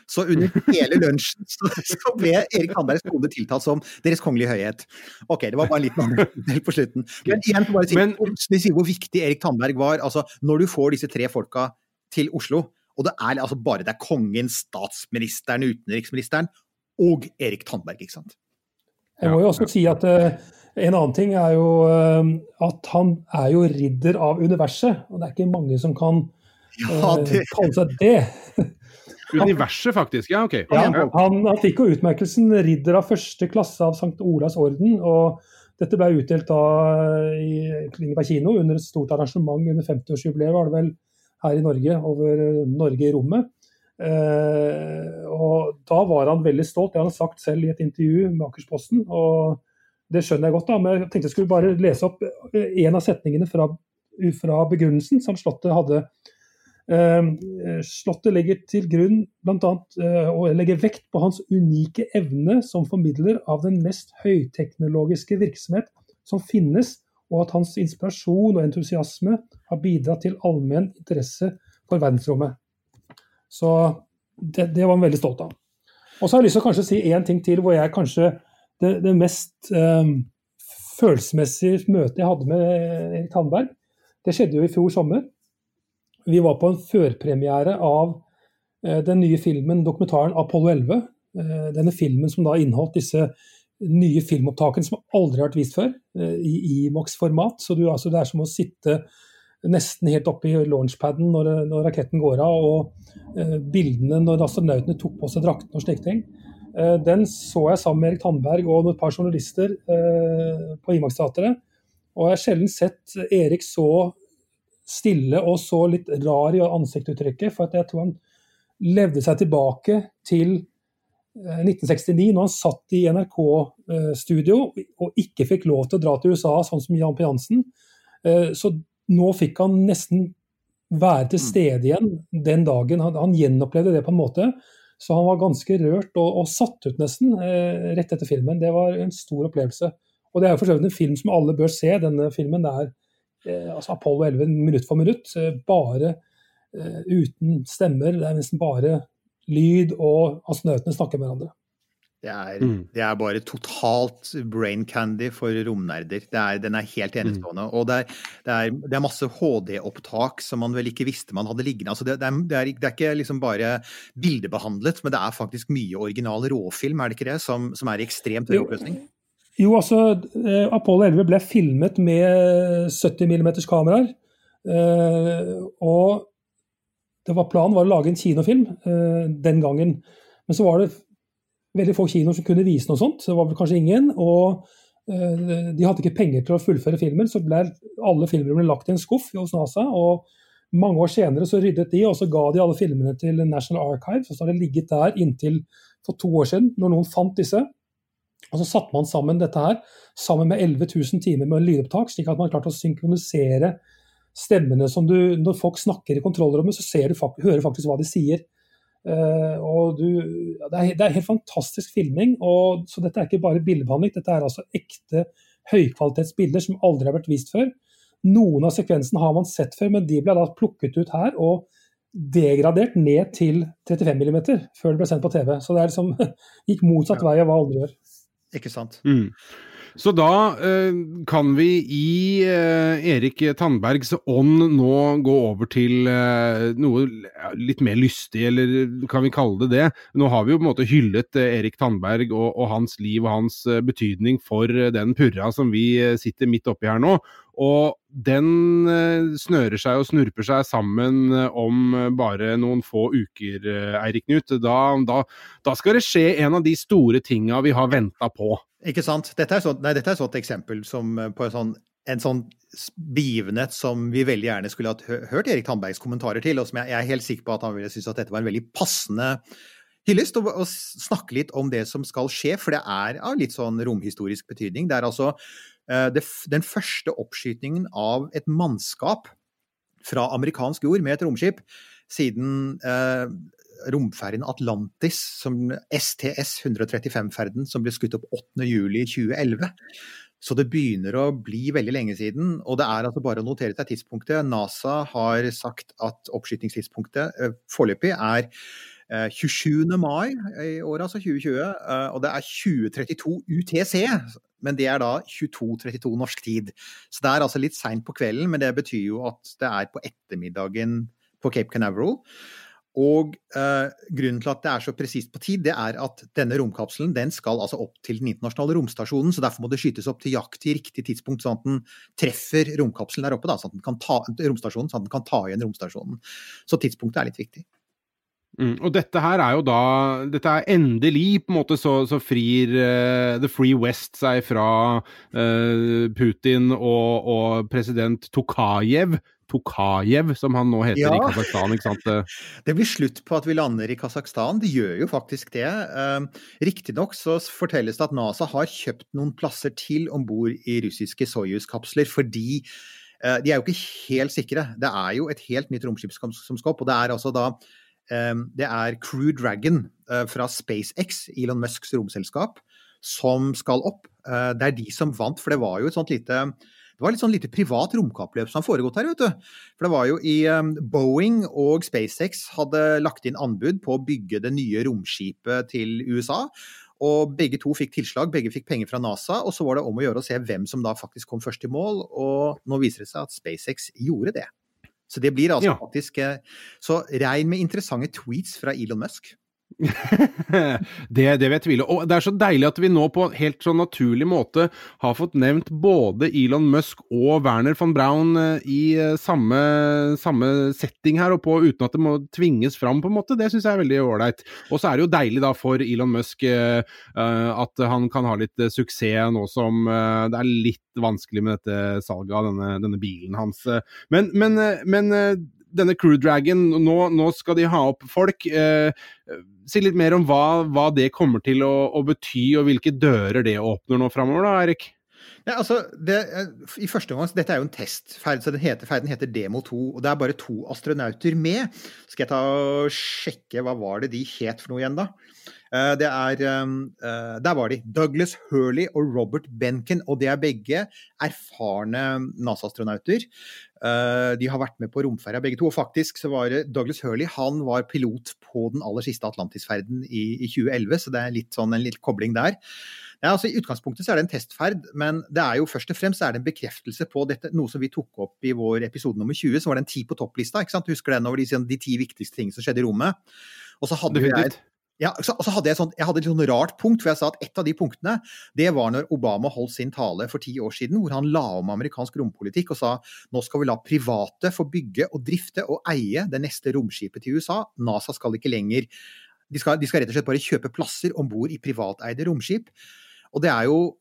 Så under hele lunsjen så, så ble Erik Tandbergs kone tiltalt som Deres kongelige høyhet. Ok, det var bare en liten annen på slutten. Men igjen bare si, Men- sier hvor viktig Erik Tandberg var. Altså, når du får disse tre folka til Oslo, og det er altså bare det er kongen, statsministeren, utenriksministeren og Erik Tandberg, ikke sant? Jeg må jo også si at uh, en annen ting er jo uh, at han er jo ridder av universet. Og det er ikke mange som kan Ja, eh, det, kalle seg det. Universet, faktisk. Ja, OK. Ja, han, han fikk jo utmerkelsen ridder av første klasse av St. Olavs orden. og Dette ble utdelt da i Klingeberg kino under et stort arrangement under 50-årsjubileet, var det vel, her i Norge, over Norge i rommet. Eh, og Da var han veldig stolt, det har han sagt selv i et intervju med Akersposten. og Det skjønner jeg godt, da, men jeg tenkte jeg skulle bare lese opp en av setningene fra, fra begrunnelsen som Slottet hadde. Eh, Slottet legger til grunn blant annet, eh, og legger vekt på hans unike evne som formidler av den mest høyteknologiske virksomhet som finnes, og at hans inspirasjon og entusiasme har bidratt til allmenn interesse for verdensrommet. Så det, det var han veldig stolt av. Og så har jeg lyst til å si én ting til, hvor jeg kanskje det, det mest eh, følelsesmessige møtet jeg hadde med Erik Tandberg, det skjedde jo i fjor sommer. Vi var på en førpremiere av eh, den nye filmen, dokumentaren Apollo 11. Eh, denne filmen som da inneholdt disse nye filmopptakene som aldri har vært vist før, eh, i Imax-format. Så du, altså, det er som å sitte nesten helt oppe i launchpaden når, når raketten går av, og bildene når astronautene tok på seg draktene og slike ting. Den så jeg sammen med Erik Tandberg og et par journalister på Imax-teatret. Og jeg har sjelden sett Erik så stille og så litt rar i ansiktsuttrykket. For at jeg tror han levde seg tilbake til eh, 1969, når han satt i NRK-studio og ikke fikk lov til å dra til USA, sånn som Jan P. Jansen. Eh, Så nå fikk han nesten være til stede igjen den dagen. Han, han gjenopplevde det på en måte. Så han var ganske rørt og, og satt ut nesten eh, rett etter filmen. Det var en stor opplevelse. Og det er jo for en film som alle bør se. Denne filmen det er eh, altså Apollo 11 minutt for minutt. Eh, bare eh, uten stemmer. Det er nesten bare lyd, og astronautene snakker med hverandre. det, er, Mm. det er bare totalt brain candy for romnerder. Det er, den er helt enestående. Og det er, det er, det er masse HD-opptak som man vel ikke visste man hadde liggende. Altså det, det, er, det, er, det er ikke liksom bare bildebehandlet, men det er faktisk mye original råfilm, er det ikke det? Som, som er i ekstremt høy oppløsning. Jo, altså eh, Apollo 11 ble filmet med 70 mm kameraer. Eh, og det var planen var å lage en kinofilm eh, den gangen. Men så var det veldig få kinoer som kunne vise noe sånt. Det var vel kanskje ingen. Og de hadde ikke penger til å fullføre filmen, så ble alle ble lagt i en skuff hos NASA. og mange år senere så ryddet de, og så ga de alle filmene til National Archives. Og så har de ligget der inntil for to år siden, når noen fant disse. Og så satte man sammen dette her sammen med 11 000 timer med lydopptak, slik at man klarte å synkronisere stemmene som du Når folk snakker i kontrollrommet, så ser du, hører du faktisk hva de sier. Uh, og du, det, er, det er helt fantastisk filming. Og, så dette er ikke bare bildebehandling, dette er altså ekte høykvalitetsbilder som aldri har vært vist før. Noen av sekvensene har man sett før, men de ble da plukket ut her. og degradert ned til 35 mm før det ble sendt på TV. Så det er liksom, gikk motsatt vei av hva alle gjør. Ikke sant. Mm. Så da eh, kan vi i eh, Erik Tandbergs ånd nå gå over til eh, noe litt mer lystig, eller kan vi kalle det det? Nå har vi jo på en måte hyllet eh, Erik Tandberg og, og, hans liv og hans eh, betydning for eh, den purra som vi sitter midt oppi her nå. Og den snører seg og snurper seg sammen om bare noen få uker, Eirik Knut. Da, da, da skal det skje en av de store tinga vi har venta på. Ikke sant. Dette er, så, nei, dette er et sånt eksempel som eh, på en sånn, en sånn begivenhet som vi veldig gjerne skulle hatt hørt Erik Tandbergs kommentarer til, og som jeg, er helt sikker på at han ville synes at dette var en veldig passende hyllest, og snakke litt om det som skal skje, for det er av litt sånn romhistorisk betydning. Det er altså det, den første oppskytingen av et mannskap fra amerikansk jord med et romskip siden eh, romferden Atlantis, som STS 135-ferden, som ble skutt opp 8.07.2011. Så det begynner å bli veldig lenge siden. Og det er altså bare å notere seg tidspunktet. NASA har sagt at oppskytingstidspunktet eh, foreløpig er 27. Eh, mai i året, altså 2020. Eh, og det er 2032 UTC. Men det er da 22.32 norsk tid. Så det er altså litt seint på kvelden, men det betyr jo at det er på ettermiddagen på Cape Canaveral. Og eh, grunnen til at det er så presist på tid, det er at denne romkapselen den skal altså opp til den internasjonale romstasjonen. så Derfor må det skytes opp til jakt i riktig tidspunkt, sånn at den treffer romkapselen der oppe. Da, sånn at den kan ta, romstasjonen, sånn at den kan ta igjen romstasjonen. Så tidspunktet er litt viktig. Mm, og dette her er jo da Dette er endelig på en måte så, så frir uh, The Free West seg fra uh, Putin og, og president Tokajev Tokajev, som han nå heter ja. i Kasakhstan. ikke sant? Det blir slutt på at vi lander i Kasakhstan. Det gjør jo faktisk det. Uh, Riktignok så fortelles det at NASA har kjøpt noen plasser til om bord i russiske Soyuz-kapsler, fordi de er jo ikke helt sikre. Det er jo et helt nytt romskip som skal opp, og det er altså da det er Crew Dragon uh, fra SpaceX, Elon Musks romselskap, som skal opp. det er de som vant, for det var jo et sånt lite det var litt sånn lite privat romkappløp som har foregått her, vet du. For det var jo i Boeing og SpaceX hadde lagt inn anbud på å bygge det nye romskipet til USA. Og begge to fikk tilslag, begge fikk penger fra NASA, og så var det om å gjøre å se hvem som da faktisk kom først i mål, og nå viser det seg at SpaceX gjorde det. Så det blir altså ja. faktisk eh, Så regn med interessante tweets fra Elon Musk. det, det vil jeg tvile. Og det er så deilig at vi nå på helt sånn naturlig måte har fått nevnt både Elon Musk og Werner von Braun eh, i eh, samme, samme setting her, og på, uten at det må tvinges fram, på en måte. Det syns jeg er veldig ålreit. Og så er det jo deilig da for Elon Musk uh, at han kan ha litt suksess nå som uh, det er litt vanskelig med dette salget av denne, denne bilen hans. Men, men, men denne Crew Dragon, nå, nå, skal de ha opp folk. Eh, si litt mer om hva, hva det kommer til å, å, bety, og hvilke dører det åpner nå framover, da, Erik? Ja, altså, det, i første omgang, Dette er jo en testferd, så den heter, ferden heter Demo 2. og Det er bare to astronauter med. Skal jeg ta og sjekke hva var det de het for noe igjen, da? Eh, det er uh, Der var de. Douglas Hurley og Robert Benken. Og det er begge erfarne NASA-astronauter. Uh, de har vært med på romferja begge to. Og faktisk så var det Douglas Hurley han var pilot på den aller siste Atlantis-ferden i, i, 2011, så det er litt sånn en liten kobling der. Ja, altså I utgangspunktet så er det en testferd, men det er jo først og fremst er det en bekreftelse på dette, noe som vi tok opp i vår episode nummer 20, så var det en ti på topplista. ikke sant? Husker den over de, de ti viktigste tingene som skjedde i rommet? Og så hadde vi jeg ja, så, så hadde jeg, sånt, jeg hadde et sånt rart punkt, for jeg sa at et av de punktene det var når Obama holdt sin tale for ti år siden, hvor han la om amerikansk rompolitikk og sa nå skal vi la private få bygge og drifte og eie det neste romskipet til USA. NASA skal ikke lenger De skal, de skal rett og slett bare kjøpe plasser om bord i privateide romskip. Og det er jo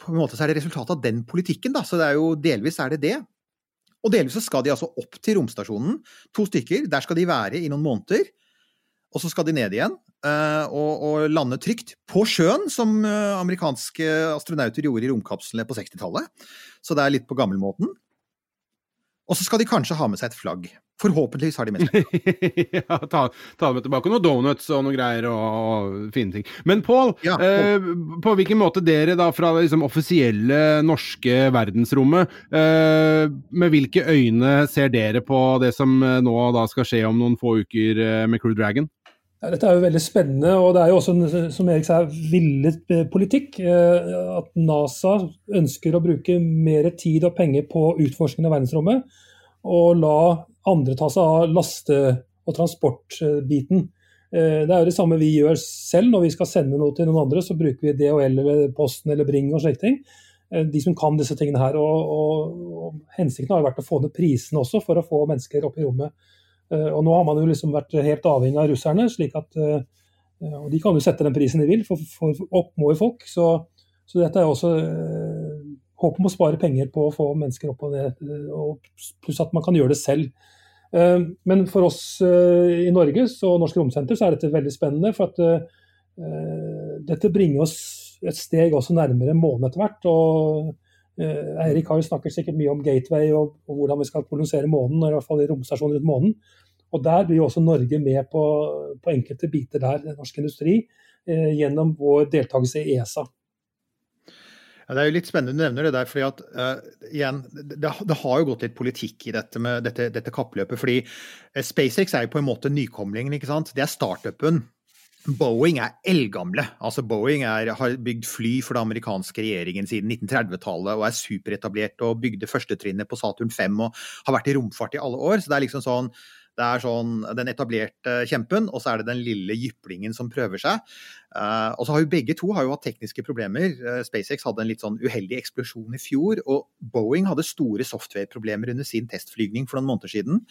på en måte så er det resultatet av den politikken, da. Så det er jo delvis er det det. Og delvis så skal de altså opp til romstasjonen, to stykker. Der skal de være i noen måneder. Og så skal de ned igjen. Uh, og, og, lande trygt på sjøen, som uh, amerikanske astronauter gjorde i romkapslene på 60-tallet. Så det er litt på gammelmåten. Og så skal de kanskje ha med seg et flagg. Forhåpentligvis har de med seg ja, ta, ta med tilbake noen donuts og noen greier og, og fine ting. Men Pål, Ja, eh, på hvilken måte dere da fra det liksom, offisielle norske verdensrommet, eh, med hvilke øyne ser dere på det som eh, nå da skal skje om noen få uker eh, med Crew Dragon? Ja, dette er jo veldig spennende, og det er jo også, som Erik sa, villet politikk. eh, At NASA ønsker å bruke mer tid og penger på utforskning av verdensrommet, og la andre ta seg av laste- og transportbiten. Eh, Det er jo det samme vi gjør selv når vi skal sende noe til noen andre. Så bruker vi DHL eller Posten eller Bring og slike ting. Eh, De som kan disse tingene her. Og, og, og Hensikten har vært å få ned prisene også, for å få mennesker opp i rommet. Eh, Og nå har man jo liksom vært helt avhengig av russerne, slik at eh, og de kan jo sette den prisen de vil, for, for jo folk. Så, så dette er også eh, håp om å spare penger på å få mennesker opp og ned, og pluss at man kan gjøre det selv. Men for oss i Norge og Norsk Romsenter så er dette veldig spennende. For at dette bringer oss et steg også nærmere månen etter hvert. og Eirik har jo snakket sikkert mye om Gateway og, og hvordan vi skal kolonisere månen, i hvert fall i romstasjonen rundt månen. Og Der blir jo også Norge med på, på enkelte biter der, norsk industri, eh, gjennom vår deltakelse i ESA. Ja, det er jo litt spennende du nevner det der, fordi at uh, igjen, det, det, har jo gått litt politikk i dette med dette, dette kappløpet. fordi uh, SpaceX er jo på en måte nykomlingen, ikke sant. Det er startupen. Boeing er eldgamle. Altså Boeing er, har bygd fly for den amerikanske regjeringen siden 1930-tallet og er superetablert og bygde førstetrinnet på Saturn 5 og har vært i romfart i alle år. Så det er liksom sånn det er sånn den etablerte kjempen, og så er det den lille jyplingen som prøver seg. Uh, og så har jo begge to har jo hatt tekniske problemer. Uh, SpaceX hadde en litt sånn uheldig eksplosjon i fjor, og Boeing hadde store software-problemer under sin testflygning for noen måneder siden.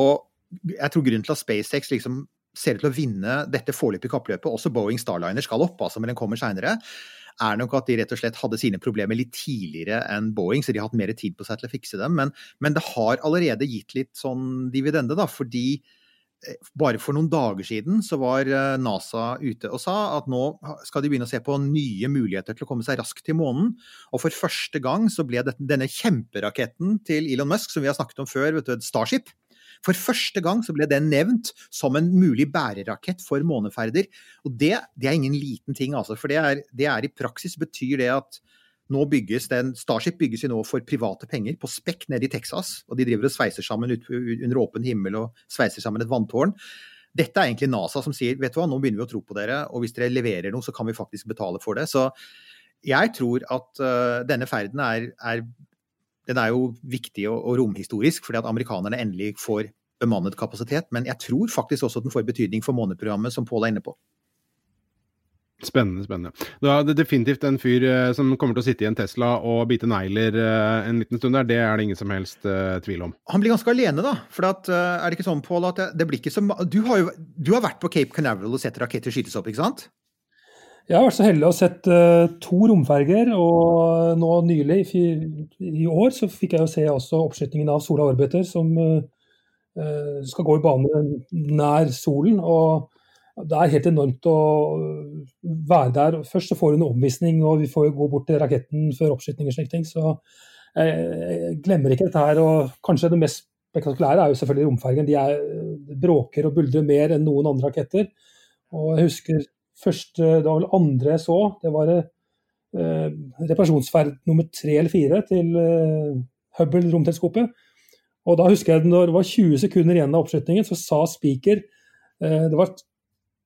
Og jeg tror grunnen til at SpaceX liksom ser ut til å vinne dette foreløpige kappløpet, også Boeing Starliner skal opp, altså, men den kommer seinere, er nok at de rett og slett hadde sine problemer litt tidligere enn Boeing, så de har hatt mer tid på seg til å fikse dem. Men, men det har allerede gitt litt sånn dividende, da, fordi bare for noen dager siden så var NASA ute og sa at nå skal de begynne å se på nye muligheter til å komme seg raskt til månen. Og for første gang så ble denne kjemperaketten til Elon Musk, som vi har snakket om før, vet du, Starship, for første gang så ble den nevnt som en mulig bærerakett for måneferder. Og det, det er ingen liten ting, altså. For det er, det er, i praksis betyr det at nå bygges den, Starship bygges jo nå for private penger på spekk nede i Texas. Og de driver og sveiser sammen ut, under åpen himmel og sveiser sammen et vanntårn. Dette er egentlig NASA som sier vet du hva, nå begynner vi å tro på dere, og hvis dere leverer noe, så kan vi faktisk betale for det. Så jeg tror at uh, denne ferden er, er den er jo viktig og, og romhistorisk, fordi at amerikanerne endelig får bemannet kapasitet. Men jeg tror faktisk også at den får betydning for måneprogrammet, som Pål er inne på. Spennende, spennende. Da er definitivt en fyr eh, som kommer til å sitte i en Tesla og bite negler eh, en liten stund der. Det er det ingen som helst eh, tvil om. Han blir ganske alene, da. For at, er det ikke sånn, Pål, at det, det, blir ikke så du har jo du har vært på Cape Canaveral og sett raketter skytes opp, ikke sant? Jeg har vært så heldig å ha sett uh, to romferger, og nå nylig, i, i, år, så fikk jeg jo se også oppskytingen av Sola Orbiter, som uh, skal gå i bane nær solen. og det er helt enormt å være der. Først så får du en omvisning, og vi får jo gå bort til raketten før oppskyting og slike ting. Så jeg, glemmer ikke dette her. Og kanskje det mest spektakulære er jo selvfølgelig romfergen. De er, bråker og buldrer mer enn noen andre raketter. Og jeg husker første, det var vel andre jeg så, det var eh, reparasjonsferd nummer tre eller fire til eh, Hubble romteleskopet. Og da husker jeg når det var 20 sekunder igjen av oppskytingen, så sa speaker eh, Det var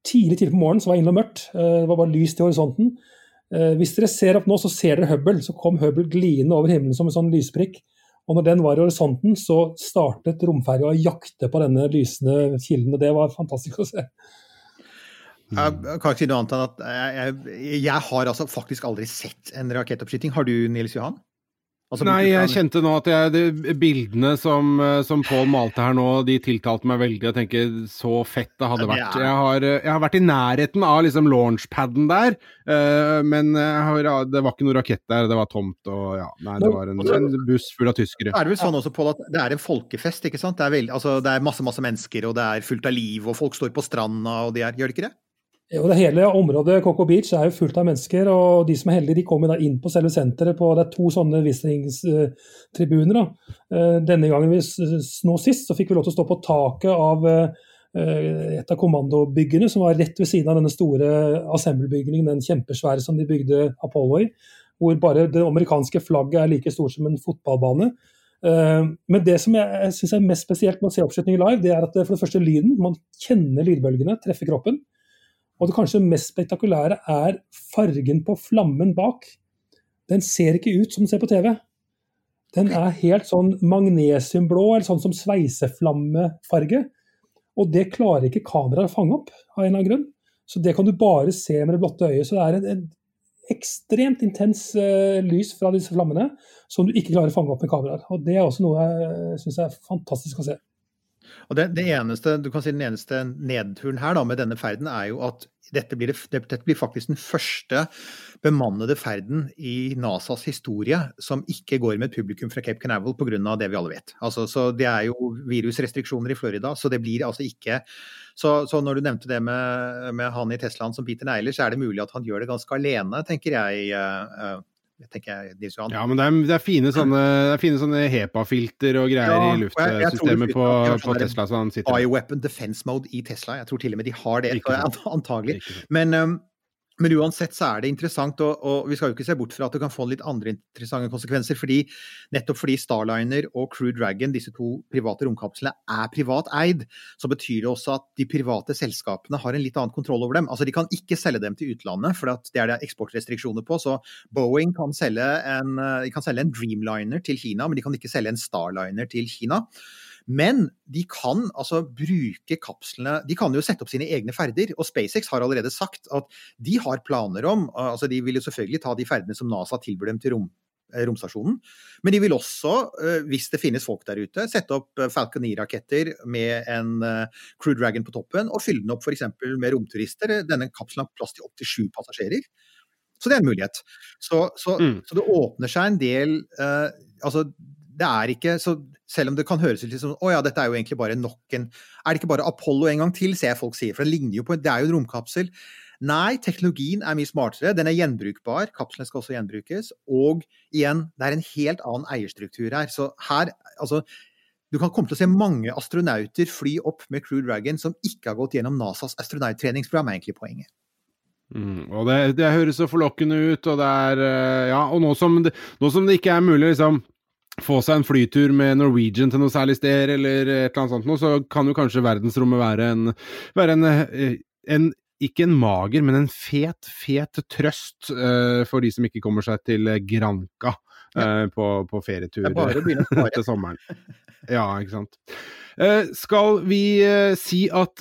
tidlig tidlig på morgenen, så var det og mørkt. Det var bare lyst i horisonten. Hvis dere ser opp nå, så ser dere Hubble. Så kom Hubble gliende over himmelen som en sånn lysprikk. Og når den var i horisonten, så startet romferja å jakte på denne lysende kilden. Og det var fantastisk å se. Jeg kan ikke si noe annet enn at jeg, jeg, jeg har altså faktisk aldri sett en rakettoppskyting. Har du, Nils Johan? Altså, Nei, jeg kjente nå at jeg, de bildene som, som Pål malte her nå, de tiltalte meg veldig. Jeg tenker så fett det hadde vært. Jeg har, jeg har vært i nærheten av liksom launchpaden der, uh, men har, det var ikke noe rakett der. Det var tomt og ja, nei, det var en, en buss full av tyskere. Er det vel sånn også, Pål, at det er en folkefest, ikke sant? Det er, veldig, altså, det er masse, masse mennesker, og det er fullt av liv, og folk står på stranda, og de er Gjør det ikke det? Jo, det Hele området Coco Beach er jo fullt av mennesker, og de som er heldige, de kommer da inn på selve senteret. på Det er to sånne visningstribuner. Da. denne gangen, nå sist, så fikk vi lov til å stå på taket av eh, et av kommandobyggene, som var rett ved siden av denne store Assemble-bygningen, den kjempesvære som de bygde Apollo i. Hvor bare det amerikanske flagget er like stort som en fotballbane. Eh, men det som jeg syns er mest spesielt med å se oppskyting live, det er at for det første lyden. Man kjenner lydbølgene treffe kroppen. Og det kanskje mest spektakulære er fargen på flammen bak. Den ser ikke ut som den ser på TV. Den er helt sånn magnesiumblå, eller sånn som sveiseflammefarge. Og det klarer ikke kameraet å fange opp, av en eller annen grunn. Så det kan du bare se med det blotte øyet. Så det er en, en ekstremt intens uh, lys fra disse flammene som du ikke klarer å fange opp med kameraer. Og Det er også noe jeg syns er fantastisk å se. Og det, det, eneste, du kan si Den eneste nedturen her da, med denne ferden er jo at dette blir, det, dette blir, faktisk den første bemannede ferden i NASAs historie som ikke går med publikum fra Cape Canaveral pga. det vi alle vet. Altså, så Det er jo virusrestriksjoner i Florida, så det blir altså ikke så, så når du nevnte det med, med han i Teslaen som Peter negler, så er det mulig at han gjør det ganske alene, tenker jeg. Uh, tenker jeg, Nils Johan. Ja, men det er, det er fine sånne, sånne HEPA-filter og greier ja, i luftsystemet på, på Tesla. Sånn Bioweapon defense mode i Tesla. Jeg tror til og med de har det, antagelig. Men um, men uansett så er det interessant, og, og, vi skal jo ikke se bort fra at det kan få litt andre interessante konsekvenser. fordi Nettopp fordi Starliner og Crew Dragon, disse to private romkapslene, er privat eid, så betyr det også at de private selskapene har en litt annen kontroll over dem. Altså De kan ikke selge dem til utlandet, for det er det eksportrestriksjoner på. Så Boeing kan selge en, kan selge en Dreamliner til Kina, men de kan ikke selge en Starliner til Kina. Men de kan altså bruke kapslene De kan jo sette opp sine egne ferder. Og SpaceX har allerede sagt at de har planer om altså De vil jo selvfølgelig ta de ferdene som NASA tilbyr dem til rom, eh, romstasjonen. Men de vil også, eh, hvis det finnes folk der ute, sette opp eh, Falcon 9-raketter med en Crew Dragon på toppen, og fylle den opp f.eks. med romturister. Denne kapselen har plass til opptil sju passasjerer. Så det er en mulighet. Så, så, mm. så det åpner seg en del uh, Altså, det er ikke så Selv om det kan høres ut som å ja, dette er jo egentlig bare nok en Er det ikke bare Apollo en gang til, ser jeg folk sier, for det ligner jo på Det er jo en romkapsel. Nei, teknologien er mye smartere. Den er gjenbrukbar. Kapslene skal også gjenbrukes. Og igjen, det er en helt annen eierstruktur her. Så her, altså du kan komme til å se mange astronauter fly opp med Crew Dragon som ikke har gått gjennom NASAs astronauttreningsprogram, er egentlig poenget. Mm, og det, det, høres så forlokkende ut, og det er eh, Ja, og nå som det, nå som det ikke er mulig, liksom få seg en flytur med Norwegian til noe særlig sted, eller et eller annet sånt noe, så kan jo kanskje verdensrommet være en, være en, eh, en ikke en mager, men en fet, fet trøst uh, for de som ikke kommer seg til Granca uh, på, på, ferietur til sommeren. Ja, ikke sant. Uh, skal vi si at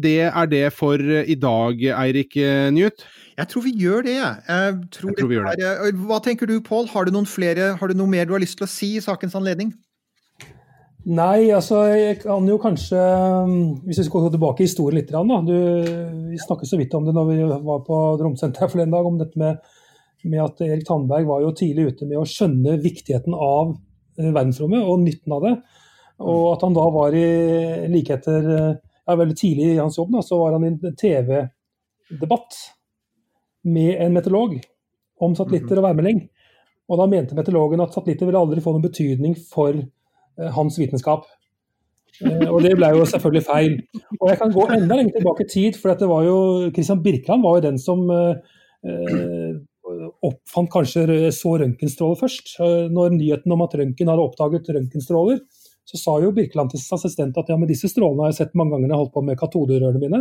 det er det for i dag, Eirik Newt? Jeg tror vi gjør det. Jeg tror, jeg tror vi gjør det. Er, hva tenker du, Pål? Har du noen flere, har du noe mer du har lyst til å si i sakens anledning? Nei, altså jeg kan jo kanskje Hvis vi skal gå tilbake i historien litt. Da. Du, vi snakket så vidt om det når vi var på Romsenteret forleden dag, om dette med, med, at Erik Tandberg var jo tidlig ute med å skjønne viktigheten av eh, verdensrommet og nytten av det. Og at han da var i like etter ja, Veldig tidlig i hans jobb da, så var han i en TV-debatt med en meteorolog om satellitter og værmelding. Og da mente meteorologen at satellitter ville aldri få noen betydning for eh, hans vitenskap. Eh, og det ble jo selvfølgelig feil. Og jeg kan gå enda lenger tilbake i tid, for det var jo Christian Birkeland var jo den som eh, oppfant kanskje så røntgenstråler først. Når nyheten om at røntgen hadde oppdaget røntgenstråler, så sa jo Birkeland til assistent at ja, men disse strålene har jeg sett mange ganger når jeg har holdt på med katoderørene mine.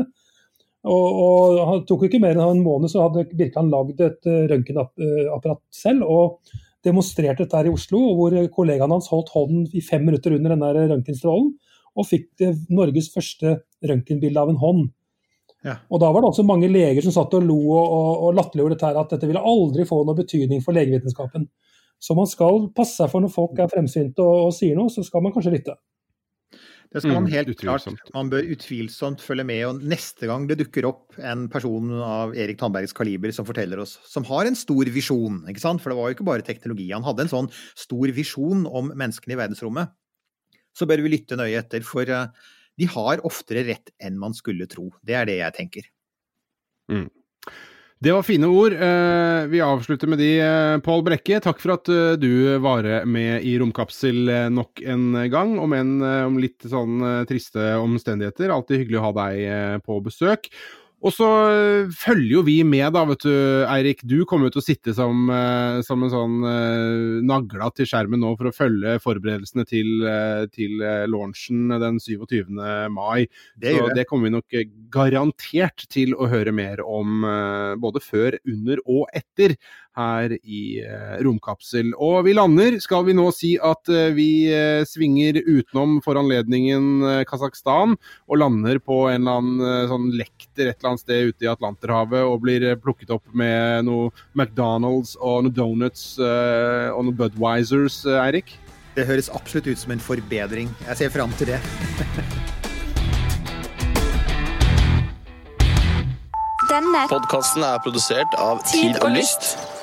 Og, og Han tok ikke mer enn en måned, så hadde Birkeland lagd et eh, røntgenapparat selv. og demonstrerte dette her i Oslo, hvor kollegaen hans holdt hånden i fem minutter under denne røntgenstrålen, og fikk Norges første røntgenbilde av en hånd. Ja. Og Da var det også mange leger som satt og lo og, og, og latterliggjorde dette her, at dette ville aldri få noe betydning for legevitenskapen. Så man skal passe seg for når folk er fremsynte og, og sier noe, så skal man kanskje lytte. Det skal man mm, helt klart. Man bør utvilsomt følge med. og Neste gang det dukker opp en person av Erik Tandbergs kaliber som forteller oss, som har en stor visjon, ikke sant? for det var jo ikke bare teknologi, han hadde en sånn stor visjon om menneskene i verdensrommet, så bør vi lytte nøye etter. For eh, de har oftere rett enn man skulle tro. Det er det jeg tenker. Det var fine ord. Eh, Vi avslutter med de. eh, Pål Brekke, takk for at eh, du var med i Romkapsel nok en gang, om enn om litt sånn triste omstendigheter. Alltid hyggelig å ha deg på besøk. Og så eh, følger jo vi med, da, vet du, Eirik. Du kommer jo til å sitte som, eh, som en sånn uh, nagla til skjermen nå for å følge forberedelsene til, til launchen den 27. mai. Det så det kommer vi nok garantert til å høre mer om både før, under og etter her i eh, Romkapsel. Og vi lander, skal vi nå si at eh, vi eh, svinger utenom for anledningen eh, Kasakhstan, og lander på en eller annen eh, sånn lekter et eller annet sted ute i Atlanterhavet og blir eh, plukket opp med noe McDonald's og noe donuts eh, og noe Budwisers, eh, Eirik? Det høres absolutt ut som en forbedring. Jeg ser fram til det. Denne Podkasten er produsert av Tid og Lyst.